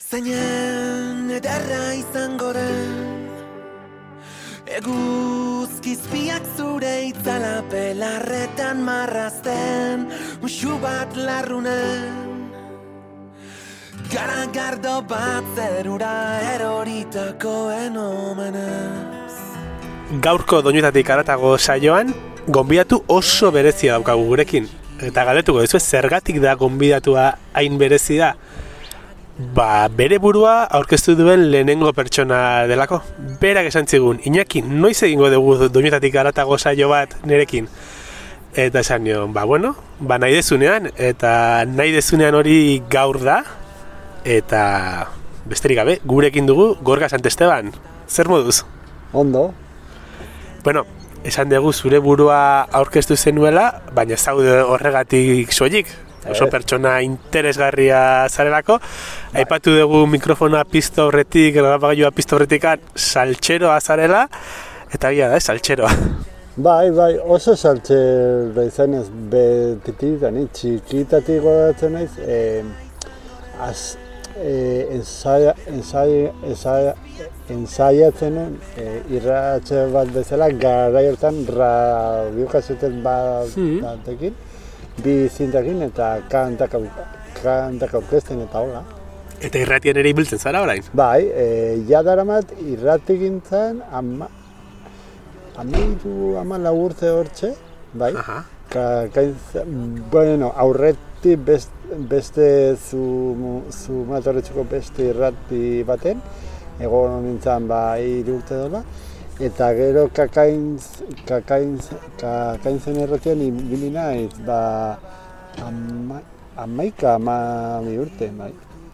Zainen ederra izango den Eguzkizpiak zure itzala pelarretan marrazten Musu bat larrunen Garagardo bat zerura eroritakoen omenez Gaurko doinutatik aratago saioan, gonbidatu oso berezia daukagu gurekin. Eta galetuko ez zergatik da gonbidatua hain berezia? Ba, bere burua aurkeztu duen lehenengo pertsona delako. Berak esan zigun, Iñaki, noiz egingo dugu doinutatik aratago saio bat nerekin? Eta esan nion, ba, bueno, ba, nahi dezunean, eta nahi dezunean hori gaur da, eta besterik gabe, gurekin dugu, Gorga Santesteban. Zer moduz? Ondo, Bueno, esan dugu zure burua aurkeztu zenuela, baina zaude horregatik soilik. Oso Eh. pertsona interesgarria zarelako. Aipatu dugu mikrofona pizto horretik, grabagailua pizto horretik, saltxeroa zarela, eta gira da, saltxeroa. bai, bai, oso saltxe izanez betitik da, ni txikitatik goratzen naiz, eh, az, eh, ensaia, ensaia, ensaia, ensaiatzen eh, irratxe bat bezala, gara hartan radiokasetet bat Mhm. batekin, bi zintakin eta kantak, kantak aurkezten eta hola. Eta irratian ere ibiltzen zara orain. Bai, e, ja daramat irrati gintzen ama, amairu ama urte hortxe, bai. Aha. Ka, kainz, bueno, aurretik best, beste zu, zu matorretxeko beste irrati baten, egon nintzen ba hiru urte dola, eta gero kakainz, kakainz, kakainzen irratian ibili naiz, ba, ama, amaika amami urte, bai.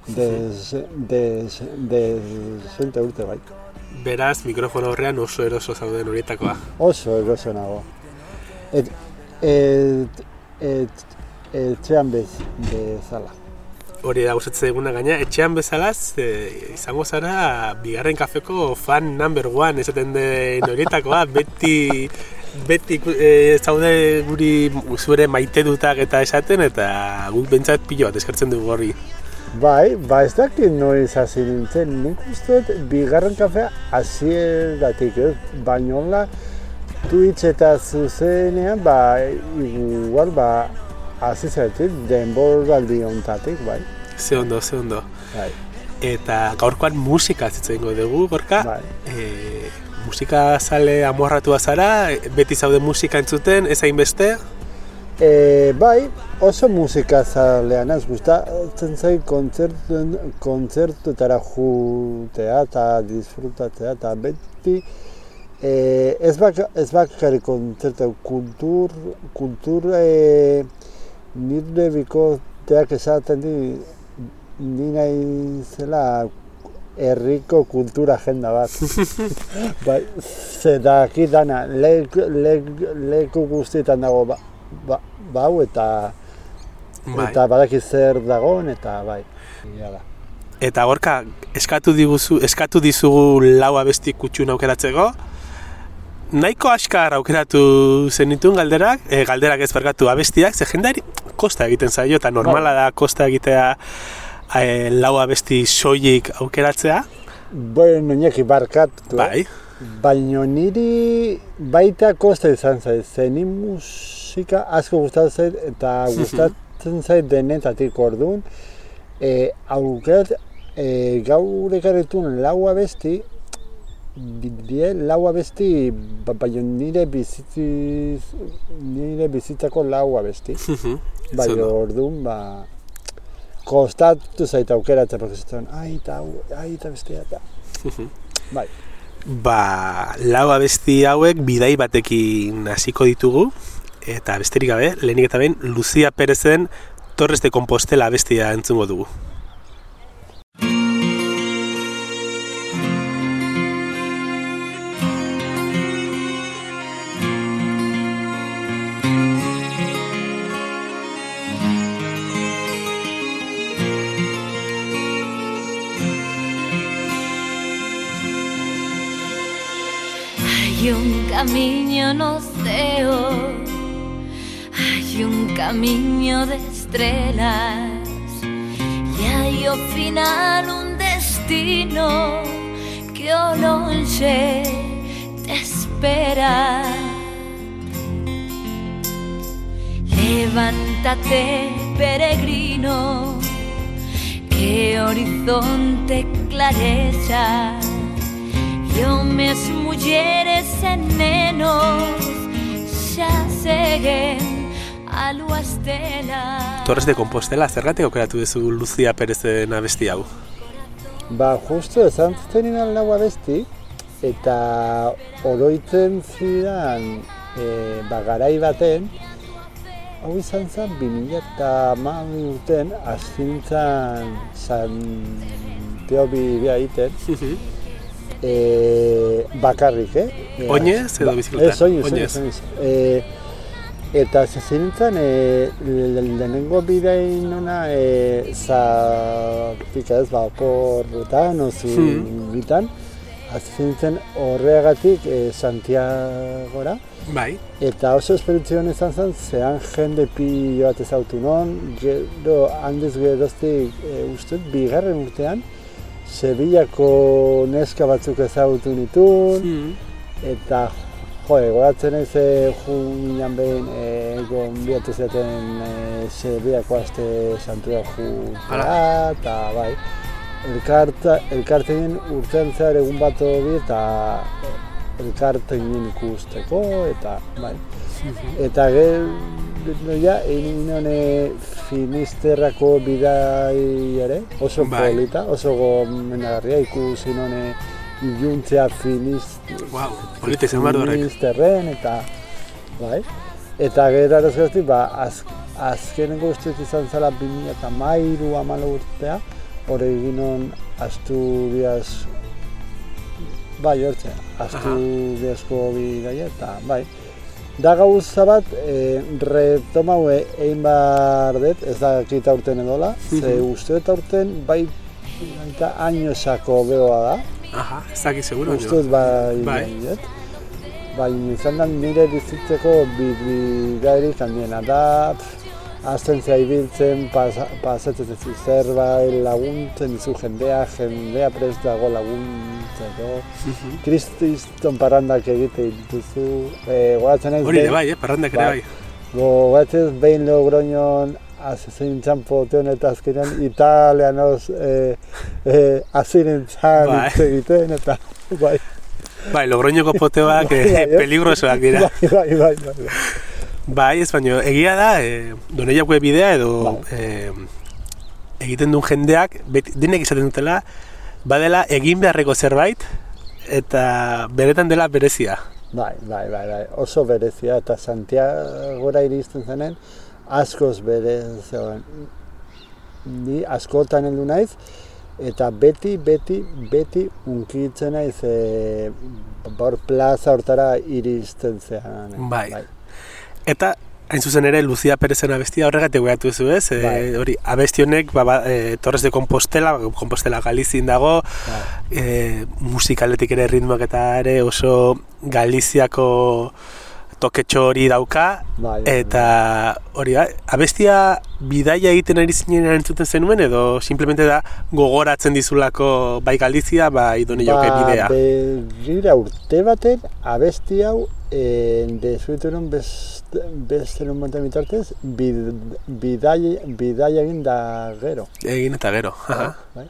Des, des, des, urte, bai. Beraz, mikrofono horrean oso eroso zauden horietakoa. Oso eroso nago. Et, et, et, etxean bez, bezala. Hori da gustatzen eguna gaina, etxean bezalaz, e, izango zara bigarren kafeko fan number one esaten den horietakoa, beti beti e, zaude guri zure maite dutak eta esaten eta guk bentsat pilo bat eskertzen dugu horri. Bai, ba ez dakit noiz hasi nintzen, nik uste bigarren kafea hasieratik, ez? Baina hola, Twitch eta zuzenean, ba, igual, ba, hasi zaitik, denboraldi ontatik, bai. Ze ondo, ze ondo. Bai, Eta gaurkoan musika zitzen dugu, gorka. bai. E, musika zale amorratua zara, beti zaude musika entzuten, ez hainbeste. E, bai, oso musika zalean ez gustatzen zait kontzertuen, kontzertuetara jutea eta disfrutatzea eta beti e, ez, bak, ez bakarrik kontzertu kultur, kultur e, nire bikoteak esaten di ni nahi zela herriko kultura agenda bat. bai, ze daki dana, leku, leku, leku guztietan dago ba, ba, bau eta Bai. eta badaki zer dagoen eta bai. Ia da. Eta gorka, eskatu diguzu, eskatu dizugu lau abesti kutxun aukeratzeko. Nahiko askar aukeratu zenituen galderak, e, galderak ez barkatu abestiak, ze jendari kosta egiten zaio, eta normala da kosta egitea e, lau abesti soilik aukeratzea. Bueno, Iñaki barkatu, eh? Bai, baina niri baita kosta izan zait, ze ni musika asko gustatzen zait eta gustatzen zait denetatik orduan. E, aukerat, e, gaur ekarretun lau abesti, die lau abesti, ba- baina nire bizitziz, nire bizitzako lau abesti. Bai, Zondo. orduan, ba, kostatu zait aukeratzen, porque zitzen, ai, eta, hau, ai, eta bestea, eta. bai, ba, lau abesti hauek bidai batekin hasiko ditugu, eta besterik gabe, lehenik eta behin, Lucia Perezen Torres de Compostela abestia entzungo dugu. Camino no ceo oh. hay un camino de estrelas y hay ao final un destino Que o te espera. Levántate peregrino Que horizonte clareza Yo mes mulleres e nenos xa seguen a lua estela. Torres de Compostela, zergatik aukeratu duzu Lucia Perezen abesti hau? Ba, justu esan zuten nahu abesti, eta oroitzen zidan e, ba, garai baten, hau izan zen 2000 eta mami urten, azintzan Santiago bidea egiten, e, bakarrik, eh? E, Oinez edo bizikletan? Ez, oinez, Oinez. oinez. E, eta zezintzen, e, le- lehenengo bidein ona, e, zatik ez, ba, oporretan, ozu Hmm. bitan, azintzen horregatik e, Santiagora, Bai, Eta oso esperientzia hona izan zen, zehan jende pilo bat ezautu non, gero handiz geroztik e, uste dut, bigarren urtean, Sevillako neska batzuk ezagutu nituen, mm. eta jo, goratzen ez e, juinan behin e, gonbiatu zaten e, Sevillako aste santua jutea, eta bai, elkarta, elkartein urtean zehar egun bat bi eta elkartein ikusteko, eta bai. Eta gero ja, egin hone Finisterrako bidai ere, oso Bai. polita, oso gomendagarria ikusi none iluntzea finist, wow, polita izan. Finisterren, eta bai. Eta gero arazgazti, ba, az, azkenengo dut izan zela 2000 eta mairu amalo urtea, hori egin hon Asturias, bai, hortze, Asturiasko bidaia, eta bai. Da gauza bat, e, retomau egin behar dut, ez da kita urten edola, ze uste dut aurten bai eta ainosako behoa da, Aha, ez dakit seguro. uste dut bai, Bai. bai. bai izan da nire bizitzeko bidairik handiena da, pff, Azten zea ibiltzen, pasa, pasatzen zerbait laguntzen dizu jendea, jendea prest dago laguntzeko. Mhm. Krististon parrandak egite dituzu. E, gogatzen ez Hori bai, eh? parrandak ere Bai. bai. Gogatzen ez behin logroñon azezein txampoteon eta azkenean italianos e, e, azirentzan Bai. hitz egiten eta bai. Bai, logroñoko poteoak Bai, eh, bai, eh? peligrosoak dira. Bai, bai, bai, bai, bai. Bai, ez baino, egia da, e, doneiako bidea edo Bai. e, egiten duen jendeak, beti, denek izaten dutela, badela egin beharreko zerbait, eta beretan dela berezia. Bai, bai, bai, bai, oso berezia eta Santiagora iristen zenen askoz berezia. Ni askotan heldu naiz eta beti, beti, beti unkitzen naiz e, bor plaza hortara iristen zean. Bai. Eta, hain zuzen ere, Lucia Perezen abestia horregatik goiatu zu ez? E, hori, abesti honek, ba, ba, e, Torres de Compostela, Compostela Galizin dago, Bai. e, musikaletik ere ritmoak eta ere oso Galiziako toketxo hori dauka, Bai, bai, eta hori da, abestia bidaia egiten ari zinen entzuten zenuen, edo simplemente da gogoratzen dizulako bai Galizia, bai done joke bidea. begira urte baten abesti hau e, desueturon beste, beste nun baten bitartez bid, bidai, bidai egin da gero. Egin eta gero. aha. Bai.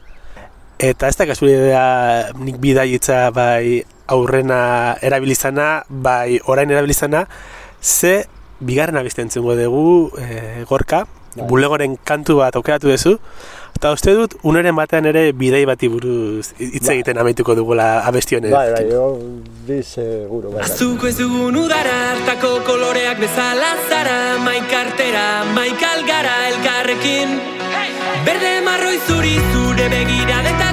Eta ez da kasualidadea nik bidaitza bai aurrena erabilizana, bai orain erabilizana, ze bigarren abiste entzungo dugu e, gorka, Bai. bulegoren kantu bat aukeratu duzu, eta uste dut uneren batean ere bidei bati buruz hitz Bai. egiten amaituko dugula abesti honekin. Bai, bai, hori seguro, bai, bai. Azuko ez dugun udara, hartako koloreak bezala zara Maikartera, maikal gara elkarrekin Berde marroi zuri zure begiradetako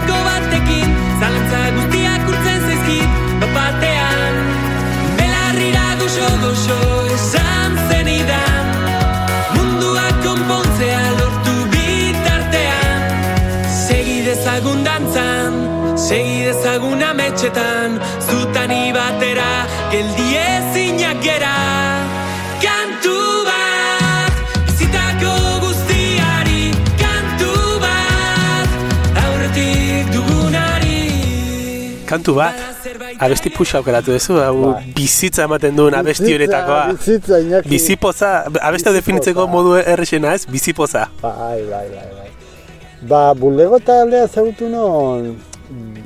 dezagun dantzan, segi dezagun ametxetan Zutani batera, geldi ezinak gera Kantu bat, bizitako guztiari Kantu bat, aurretik duguna kantu bat, abesti puxa aukeratu duzu, hau Bai. bizitza ematen duen abesti horetakoa. Bizitza, Iñaki. Bizipoza, abesti definitzeko modu errexena ez, bizipoza. Bai, bai, bai, bai. Ba, bulego taldea zautu non,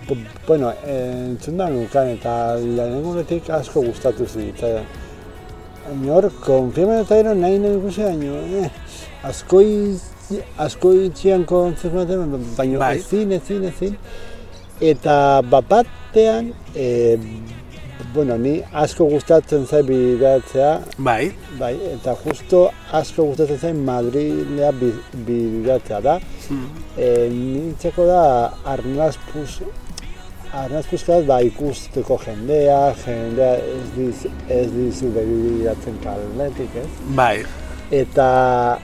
b- bueno, entzun da nukan eta lehenengunetik asko gustatu zitzaidan. Nor, konfirmen eta ero nahi nahi ikusi baino, eh, asko, iz, asko itxian kontzertu baina Bai. ezin, ezin, ezin. Eta bapatean, e, bueno, ni asko gustatzen zai bideratzea, Bai, Bai, eta justo asko gustatzen zain Madrilea bi- bideratzea da. E, nintzeko da arnaz arnaz puskaz, ba, ikusteko jendea, jendea ez, diz, ez dizu begiratzen kaletik, ez? bai, Eta,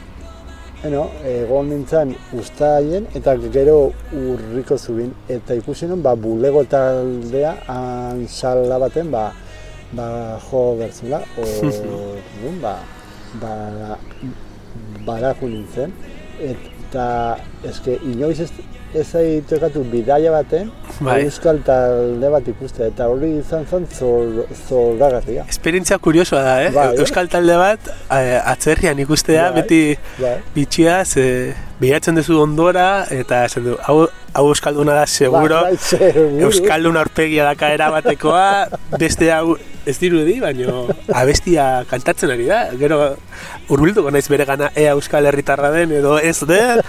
bueno, egon nintzen ustaien, eta gero urriko zubin. Eta ikusi non, ba, bulego taldea, ansala baten, ba, ba, jo bertzula, orduan, ba, ba, barako nintzen. Eta, eske, inoiz ez, ez zait tokatu bidaia baten, Bai. euskal talde bat ikustea, eta hori izan zen zor, zorragarria. esperientzia kuriosoa da, eh? Bai? Euskal talde bat, eh, atzerrian ikustea, Bai, beti Bai. bitxiaz, eh, bilatzen duzu ondora, eta esan du, hau, hau euskalduna da, seguro, Bai, bai, seguro. euskaldun aurpegia daka erabatekoa, beste hau ez dirudi, baino abestia kantatzen ari da. Gero hurbilduko naiz bere gana ea euskal herritarra den edo ez den,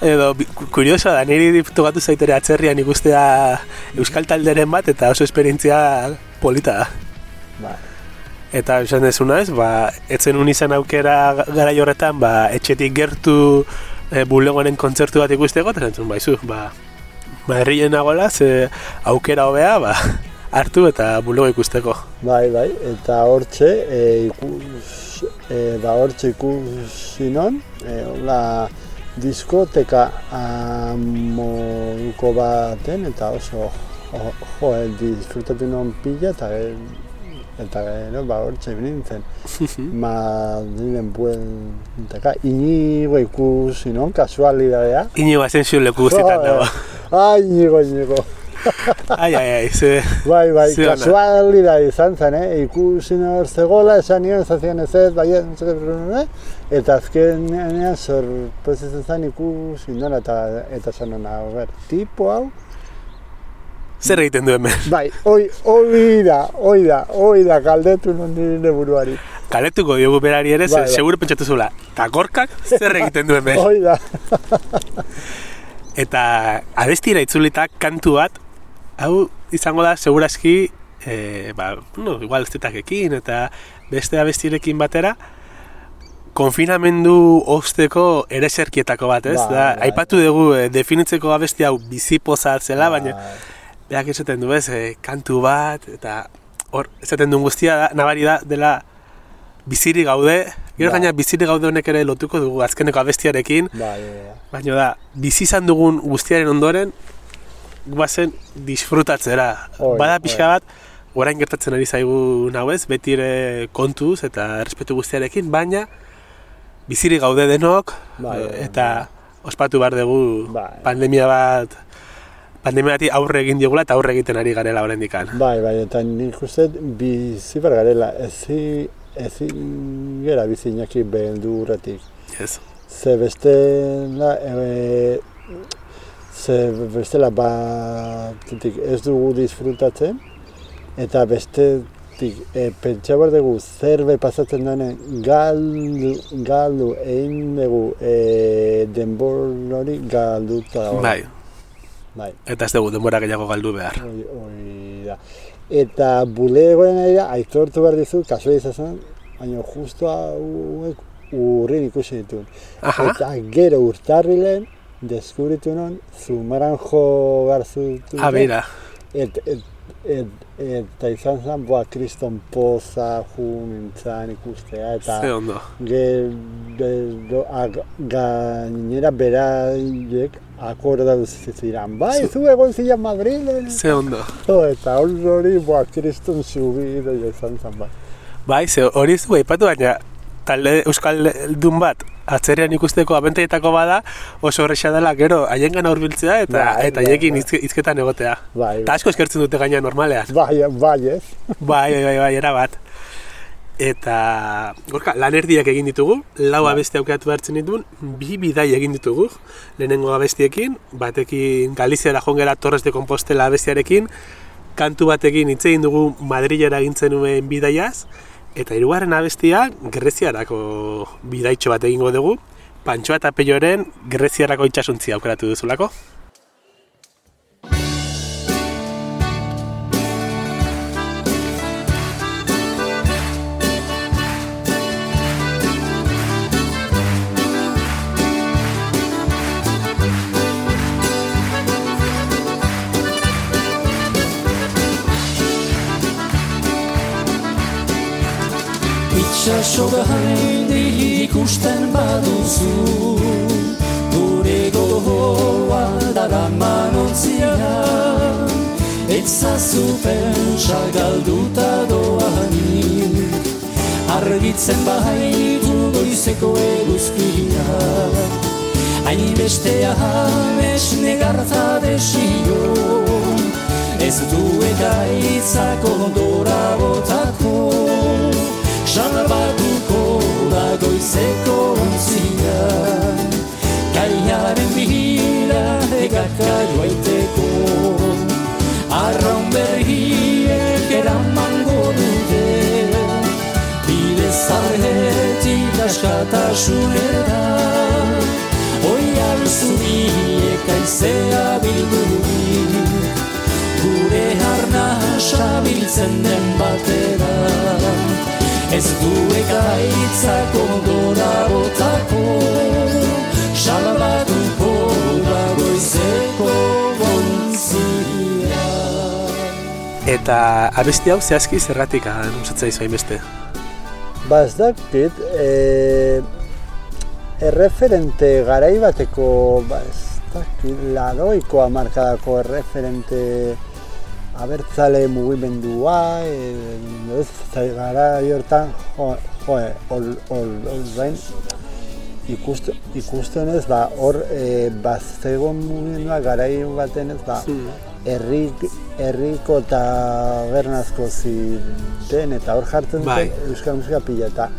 edo bi- ku- kuriosoa da, niri tokatu zaitere atzerrian ikustea euskal talderen bat eta oso esperientzia polita da. Bai. Eta esan dezuna ez, ba, etzen un izan aukera gara horretan, ba, etxetik gertu e, bulegoaren kontzertu bat ikusteko, eta zentzun, baizu, ba, Madrilen nagoela, ze aukera hobea, ba, hartu eta bulego ikusteko. Bai, bai, eta hortxe, e, ikus, e, ba hortxe ikusi non, e, hola, diskoteka moduko baten, eta oso, jo, jo e, disfrutatu non pila, eta ge- eta gero, ba hortxe nintzen. Madrilen bueltaka, inigo ikusi non, kasualidadea. Inigo Asensio leku guztietan dago. Ai, inigo, inigo. ai, ai, ai, ze... Bai, bai, Ze ona. kasualidad izan zen, eh? ikusi nor zegoela, esan nion, ez azien ez ez, bai, eh? eta azkenean sorpresa izan zen ikusi nola, eta, eta esan nona, a ber, tipo hau, Zer egiten du hemen? bai, oi, oi da, oi da, oi da, galdetu non nire buruari, Kaletuko diogu berari ere, Bai, bai. seguro pentsatu zula, takorkak zer egiten du hemen? oi da, Eta abestira itzulita kantu bat, hau izango da seguraski, e, ba, no, igual estetakekin eta beste abestirekin batera, konfinamendu osteko ereserkietako bat, ez? Bai, da, bai. aipatu dugu e, definitzeko abesti hau bizipoza zela, baina Bai. berak esaten du, ez, e, kantu bat, eta hor, esaten duen guztia da, nabari da, dela biziri gaude, gero Bai. gaina biziri gaude honek ere lotuko dugu azkeneko abestiarekin, bai, Baina da, bizi izan dugun guztiaren ondoren, guazen disfrutatzera. Hoi, Bada pixka bat, orain gertatzen ari zaigu hau ez, beti ere kontuz eta respetu guztiarekin, baina bizirik gaude denok, Bai, eh, bai, eta ospatu behar dugu Bai. pandemia bat, pandemia bati aurre egin diogula eta aurre egiten ari garela oraindikan. bai, bai, eta nik uste bizi bar garela, ezi, ezin gera bizi inaki beldurretik. Ez. Ze bestela, e, ze bestela batetik ez dugu disfrutatzen, eta bestetik e, pentsa behar dugu zerbe pasatzen denen galdu, galdu egin dugu e, denbor hori galduta dago. Bai, bai. eta ez dugu denbora gehiago galdu behar. Hoi da. Eta bulegoen ari da, aitortu behar dizu, kasualizazioan, baina justo hauek urrin ikusi dituen. Aha, Eta gero urtarrilen, deskubritu non, zumaran jo behar zuten. ah, beira, Et, et, et, eta izan zen, boa, kriston poza ju nintzen ikustea, eta ze ondo. gero ag- gainera beraiek akordatu ziren. Bai, zu egon ziren Madrilen. Ze ondo. Jo, eta hor hori, boa, kriston subida izan zen, bai. Bai, ze hori ez dugu aipatu, baina talde euskal dun bat atzerrian ikusteko abentaietako bada oso horrexa dela gero haiengan hurbiltzea eta Bai, eta bai, haiekin hizke- hizketan egotea. Bai, Eta asko eskertzen dute gaina normalean. Bai, bai, ez? Bai, bai, bai, bai, era bat. Eta, gorka, lan erdiak egin ditugu, lau abesti aukeratu behartzen ditun, bi bidai egin ditugu, lehenengo abestiekin, batekin Galiziara jongera Torres de Compostela abestiarekin, kantu batekin hitz egin dugu Madrilera egintzen nuen bidaiaz, eta hirugarren abestia Greziarako bidaitxo bat egingo dugu, Pantsoa eta Peioren Greziarako itxasuntzia aukeratu duzulako. Itxaso gaindi ikusten baduzu. Gure gogoa dara manontzia. Etzazu pentsa galduta doanik Argitzen baitu goizeko eguzkia. Hain bestea james negarta desio. Ez du ekaitzako dora botako Salbatuko da goizeko ontzia Kaiaren bila egaka joaiteko Arraun berriek eramango dute Bide zarretik askatasunera Oial zuriek aizea bildurik Gure harnasa biltzen den batera Ez du ekaitzako gora botako Salbatuko da goizeko bontzia Eta abesti hau zehazki zergatik anusatzea izu hainbeste. Ba ez dakit, e, erreferente garai bateko, ba ez dakit, laroiko amarkadako erreferente abertzale mugimendua, e, ez, eta garai hortan, jo, jo, ol, ol, ol, bain, ikustu, ikusten ez, ba, hor, e, baztegon mugimendua garai baten ez, ba, herrik, herriko eta gernazko ziren, eta hor jartzen dute Bai. euskal musika pila, eta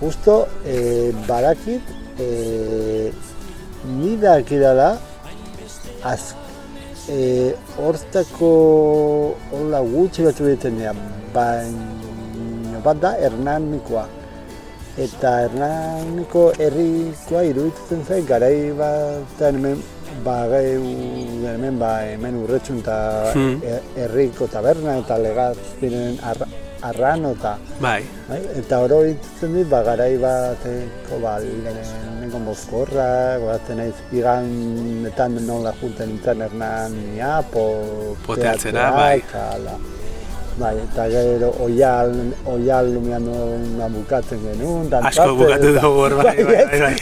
justo e, badakit, e, ni dakidala, az, e, hortako hola gutxi batu egiten dira, baina bat da Hernanikoa. Eta Hernaniko herrikoa iruditzen zait, garai batean hemen, ba, hemen, ba, hemen urretxun eta Hmm. e- herriko taberna eta legazpinen arra, arrano eta Bai, Bai, eta oro ditzen dit, ba, garai bateko, ba, lehenengo mozkorra, gogatzen naiz, iganetan nola junten nintzen hernania, po, Poteatzera, teatrua, bai. Eta, ala. bai, eta gero oial, oial lumean nona bukatzen genuen, asko bukatu eta- dugu hor, bai, bai, bai, bai.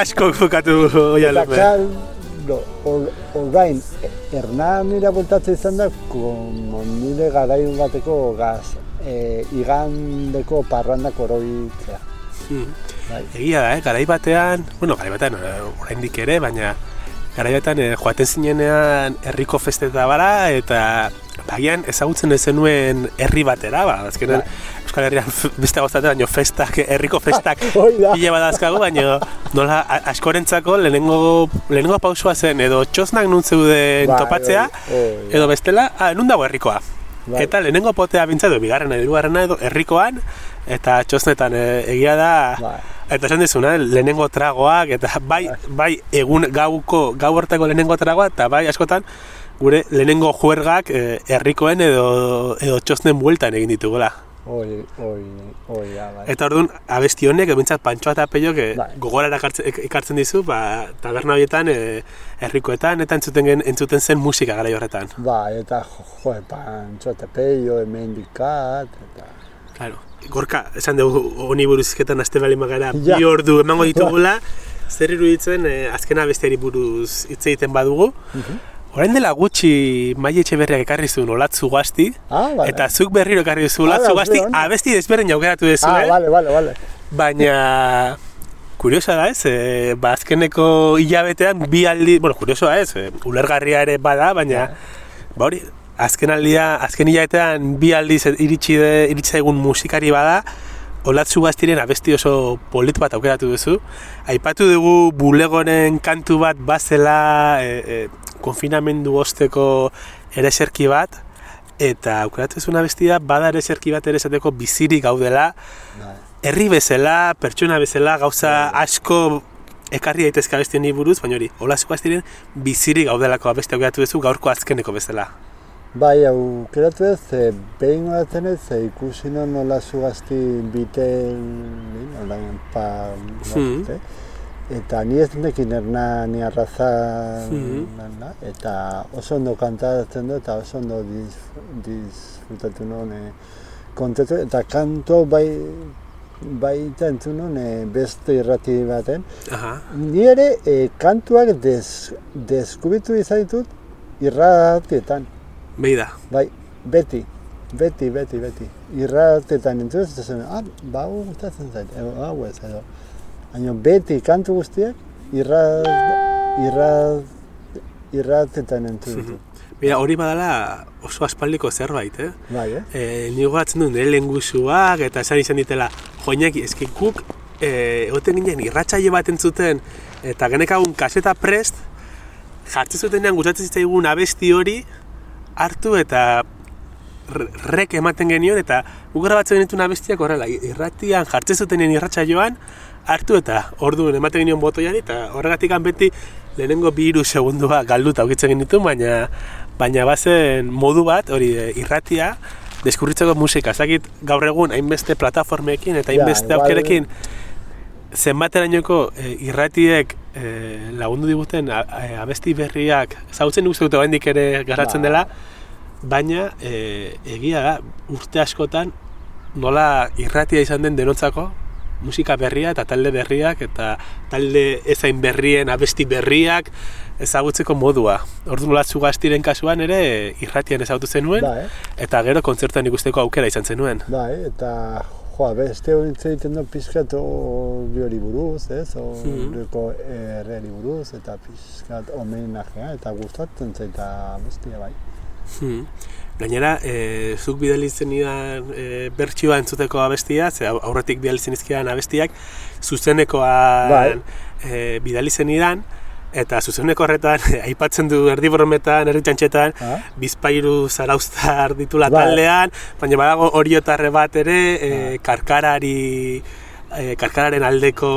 Asko bukatu dugu Eta oialupe. kal, no, orain, Hernanira bultatzen izan da, nire garai bateko gaz, e, igandeko parrandak oroitzea. Mm. Bai. Egia da, eh? garai batean, bueno, garai batean, eh, oraindik ere, baina garai batean eh, joaten zinenean herriko festeta bara, eta bagian ezagutzen ez zenuen herri batera, ba, azkenean Euskal Herrian beste goztate, baina festak, herriko festak pila badazkago, baina nola a- askorentzako lehenengo, lehenengo pausua zen, edo txosnak nun zeuden Bai, topatzea, hoi, edo bestela, ah, nun dago herrikoa. Bai. Eta lehenengo potea bintza edo bigarrena, hirugarrena edo herrikoan, eta txosnetan eh, egia da, Bai. Eta esan dizuna, lehenengo tragoak, eta bai, bai egun gauko, gau hortako lehenengo tragoa, eta bai askotan, gure lehenengo juergak eh, herrikoen edo, edo txosnen bueltan egin ditugula. Oi, oi, oi, ja, bai. Eta orduan, abesti honek, bintzat pantsoa eta peio, que Bai. gogorara ekartzen, ek- ekartzen dizu, ba, taberna horietan, e, herrikoetan, eta entzuten, gen, entzuten zen musika gara horretan. Bai, eta jo, jo pantxo eta peio, hemen eta... Claro. Gorka, esan dugu honi buruz izketan aste bali magara Ja. bi ordu emango ditugula, zer iruditzen eh, azkena besteari buruz hitz egiten badugu. Orain dela gutxi Maia Etxeberriak ekarri zuen olatzu gazti, Ah, vale. eta zuk berriro ekarri duzu olatzu Ah, gazti, abesti desberdin aukeratu duzu, Ah, eh? vale, vale, vale. baina kuriosa da ez, e, ba, azkeneko hilabetean bi aldi, bueno, kuriosoa ez, e, ulergarria ere bada, baina, ba hori, azken aldia, azken hilabetean bi aldiz iritsi, de, iritsi egun musikari bada, Olatzu Bastiren abesti oso polit bat aukeratu duzu. Aipatu dugu bulegoren kantu bat bazela e, e, konfinamendu osteko ereserki bat, eta aukeratu zuen abestia bada ereserki bat ere esateko bizirik gaudela, Bai. herri bezala, pertsona bezala, gauza asko ekarri daitezke abestien buruz, baina hori, Olatzu Bastiren bizirik gaudelako abesti aukeratu duzu gaurko azkeneko bezala. Bai, aukeratu ez, e, behin batzen ez, e, ikusi non nola zugazti biten, nola pa, Hmm. bat, eta ni ez nekin erna ni arraza, Hmm. na, eta oso ondo kantatzen du, eta oso ondo dis, disfrutatu non, e, kontatu, eta kanto bai, baita entzun nun e, beste irrati baten. Aha. Ni ere e, kantuak des, deskubitu izan ditut irratietan. Behi da. Bai, beti, beti, beti, beti. Irratetan entzuz, eta zen, ah, ba, hau gustatzen zait, edo, hau ez, edo. Baina beti kantu guztiak irrat, irrat, irratetan entzuz ditu. Mira, hori badala oso aspaldiko zerbait, eh? Bai, eh? E, ni gogatzen du nire lengusuak eta esan izan ditela joinak eski guk e, egoten ginen irratsaio bat entzuten eta genekagun kaseta prest jartzen zutenean gustatzen zitzaigun abesti hori hartu eta rek ematen genion eta guk grabatzen genituen abestiak horrela irratian jartzen zutenean irratsaioan hartu eta orduan ematen genion botoiari eta horregatik beti lehenengo bi hiru segundua galduta ukitzen genituen baina baina bazen modu bat hori e, irratia deskurritzeko musika, ez dakit gaur egun hainbeste plataformekin eta Ja, hainbeste igual- aukerekin zenbaterainoko e, irratiek e, lagundu diguten a, a- abesti berriak zautzen uste dute oraindik ere garatzen Ba. dela, baina e, egia da urte askotan nola irratia izan den denontzako musika berria eta talde berriak eta talde ezain berrien abesti berriak ezagutzeko modua. Ordu latzu gaztiren kasuan ere irratian ezagutu zenuen Bai, eta gero kontzertuan ikusteko aukera izan zenuen. bai, eta joa, beste hori hitz egiten du pizkat hori buruz, ez? Horreko erreri buruz, eta pizkat homenajea, eta gustatzen zaita bestia bai. Hmm. Gainera, e, zuk bidali zenidan e, bertsioa entzuteko abestia, ze au- aurretik bidali zenizkidan abestiak, zuzenekoan Bai. e, bidali zenidan, eta zuzeneko horretan aipatzen du erdiborrometan, erritxantxetan, Ah? bizpairu zarauztar ditula Bai. taldean, baina badago oriotarre bat ere, e, karkarari e, karkararen aldeko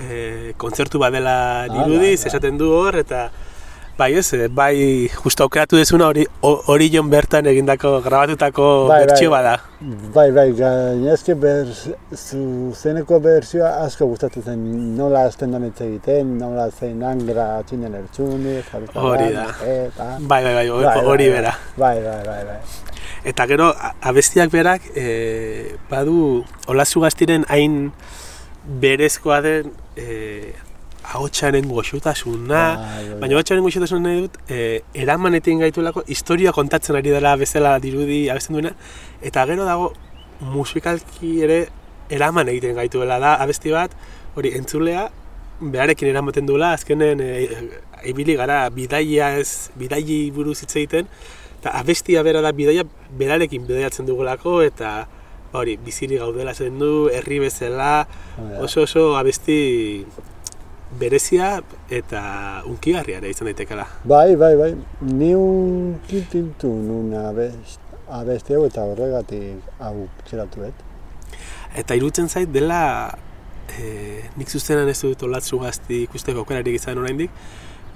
e, kontzertu bat dela dirudiz, bai, bai. esaten du hor, eta bai ez, e, bai justo aukeratu dezuna hori hori jon bertan egindako, grabatutako Bai, bertsio bai. bada. Bai, bai, gainezke ber, zuzeneko bertsioa asko gustatzen zen nola azten hitz egiten, nola zein angra atxinen jarrita Hori da. eta... Bai, bai, bai, Bai, hori bai, bera. Bai, bai, bai, bai. Eta gero, abestiak berak, e, badu, olazu gaztiren hain berezkoa den e, ahotsaren goxotasuna, bai, baina ahotsaren goxotasuna nahi dut, e, eramanetin gaituelako, historia kontatzen ari dela bezala dirudi abesten duena, eta gero dago musikalki ere eraman egiten gaituela da abesti bat, hori entzulea, beharekin eramaten duela, azkenen e, ibili gara bidaia ez, bidaili buruz hitz egiten, eta abestia bera da bidaia berarekin bidaiatzen dugulako, eta hori, bizirik gaudela zen du, herri bezala, da. oso oso abesti berezia eta unkigarria ere izan daitekela. Bai, bai, bai, ni unkitintu nun abest, abesti hau eta horregatik hau txeratu bet. Eta irutzen zait dela e, nik zuzenan ez dut olatzu gazti ikusteko aukerarik izan oraindik,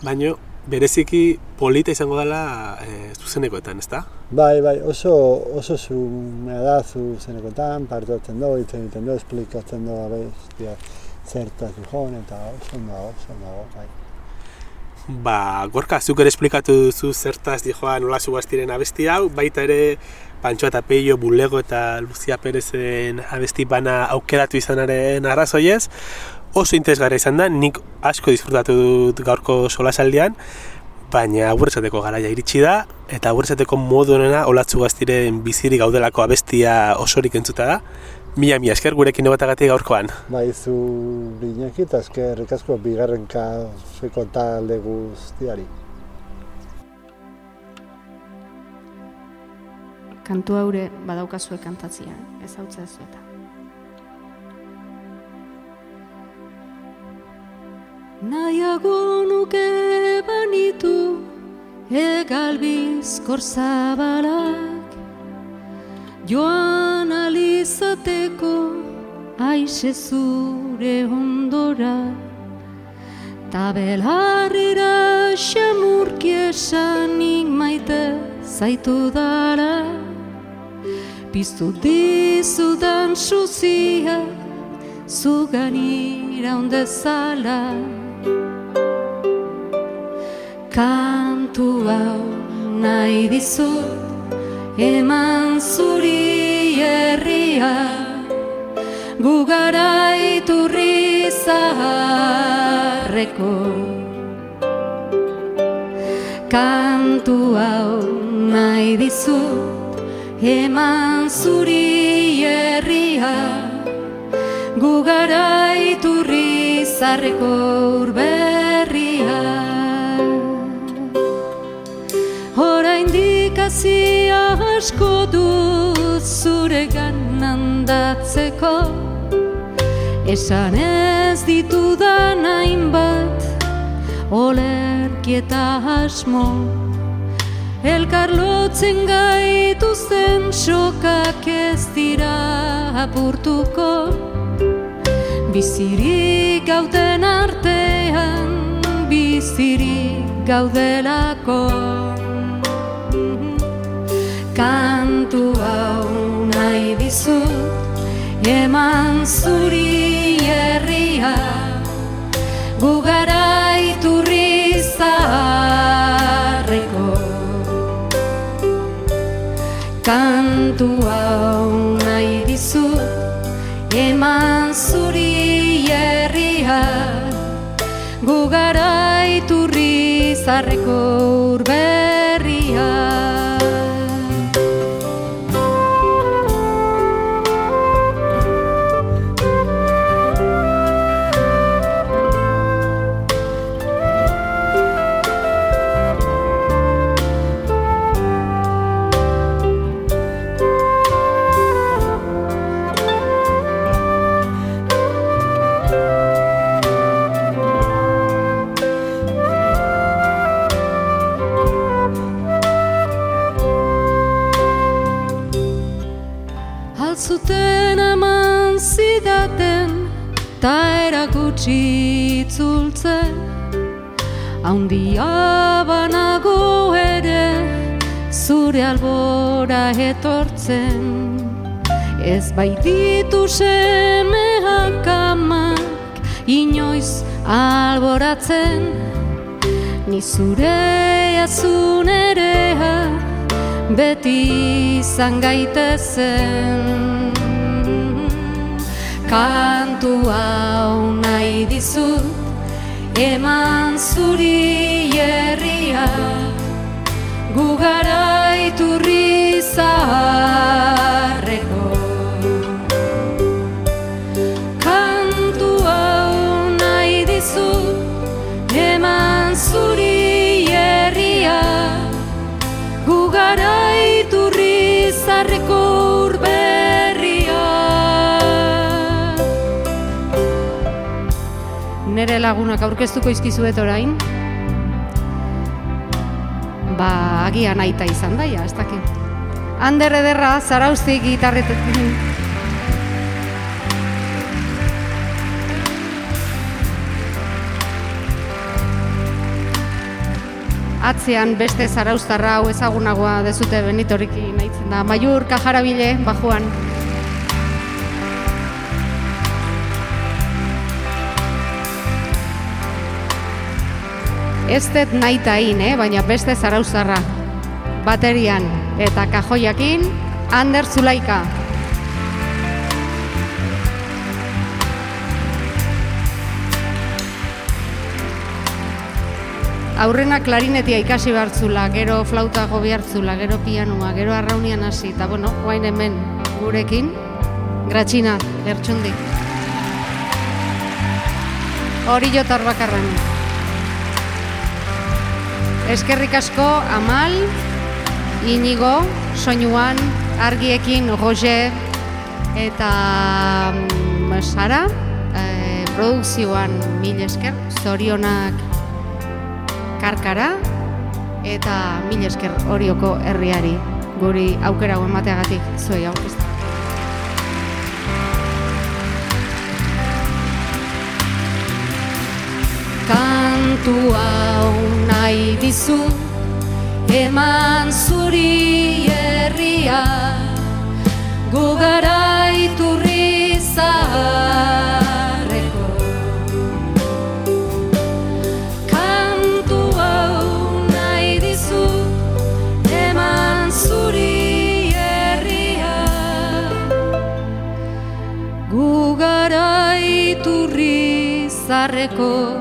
baino bereziki polita izango dela e, zuzenekoetan, ezta? Bai, bai, oso, oso zumea da zuzenekotan, parte hartzen du, hitz egiten du, esplikatzen du abestia zertaz dijon, eta oso ondo oso ondo bai. Ba, gorka, zuk ere esplikatu duzu zertaz dijoan olatzu gaztiren abesti hau, baita ere Pantxo eta Peio, Bulego eta Lucia Perezen abesti bana aukeratu izanaren arrazoiez, oso interesgarria izan da, nik asko disfrutatu dut gaurko solasaldian, baina agurzateko garaia iritsi da, eta agurzateko modu honena olatzu gaztiren bizirik gaudelako abestia osorik entzuta da, Mila, mila esker gurekin egotagatik gaurkoan. Bai, zu Iñaki eta eskerrik asko bigarren kaseko talde guztiari. Kantu haure badaukazue kantatzia, ez hau eta. Nahiago nuke banitu egalbiz korzabalak Joan alizateko aixe zure ondora Ta belarrira xamurki esanik maite zaitu dara Piztu dizudan suzia zugan iraundezala Kantu hau nahi dizut eman zuri herria gu gara iturri zaharreko. Kantu hau nahi dizut eman zuri herria gu gara iturri zaharreko urberria Oraindik hasia asko dut zure ganandatzeko Esan ez ditudan hainbat olerki eta asmo. Elkar lotzen gaituzten sokak ez dira apurtuko. Bizirik gauden artean, bizirik gaudelako Kantu hau nahi dizut Eman zuri herria Gu gara iturri zaharreko. Kantu hau nahi dizut Eman zuri herria Gu gara iturri zaharreko etortzen Ez baititu semeak amak Inoiz alboratzen. Ni zure azunerea beti izan gaitezen. Kantu hau nahi dizut eman zuri herria. Gu gara iturri zaharreko Kantu hau nahi herria. Gu gara iturri zarreko urberria Nere lagunak aurkeztuko izkizuet orain? Ba, agian aita izan daia, ez dakit Ander ederra, zarauztik gitarretekin Atzean beste zarauztarra hau ezagunagoa dezute benitoriki nahitzen da. Maiur kajarabile, bajuan. Ez dut naita hin, eh? baina beste zarauztarra. Baterian eta kajoiakin, Ander Zulaika. Aurrena klarinetia ikasi behartzula, gero flauta jo behartzula, gero pianoa, gero arraunian hasi, eta bueno, guain hemen gurekin, Gratxina, lertxundi. Hori jotar bakarran. Eskerrik asko, Amal, Inigo, Soinuan, Argiekin, Roger, eta mm, Sara, e, produkzioan mil esker, zorionak karkara, eta mil esker horioko herriari guri aukera emateagatik zuei aurkeztu. Kantu hau nahi dizu eman zuri herria gu iturri zaharreko. Kantu hau nahi dizu eman zuri herria. Gu iturri zarreko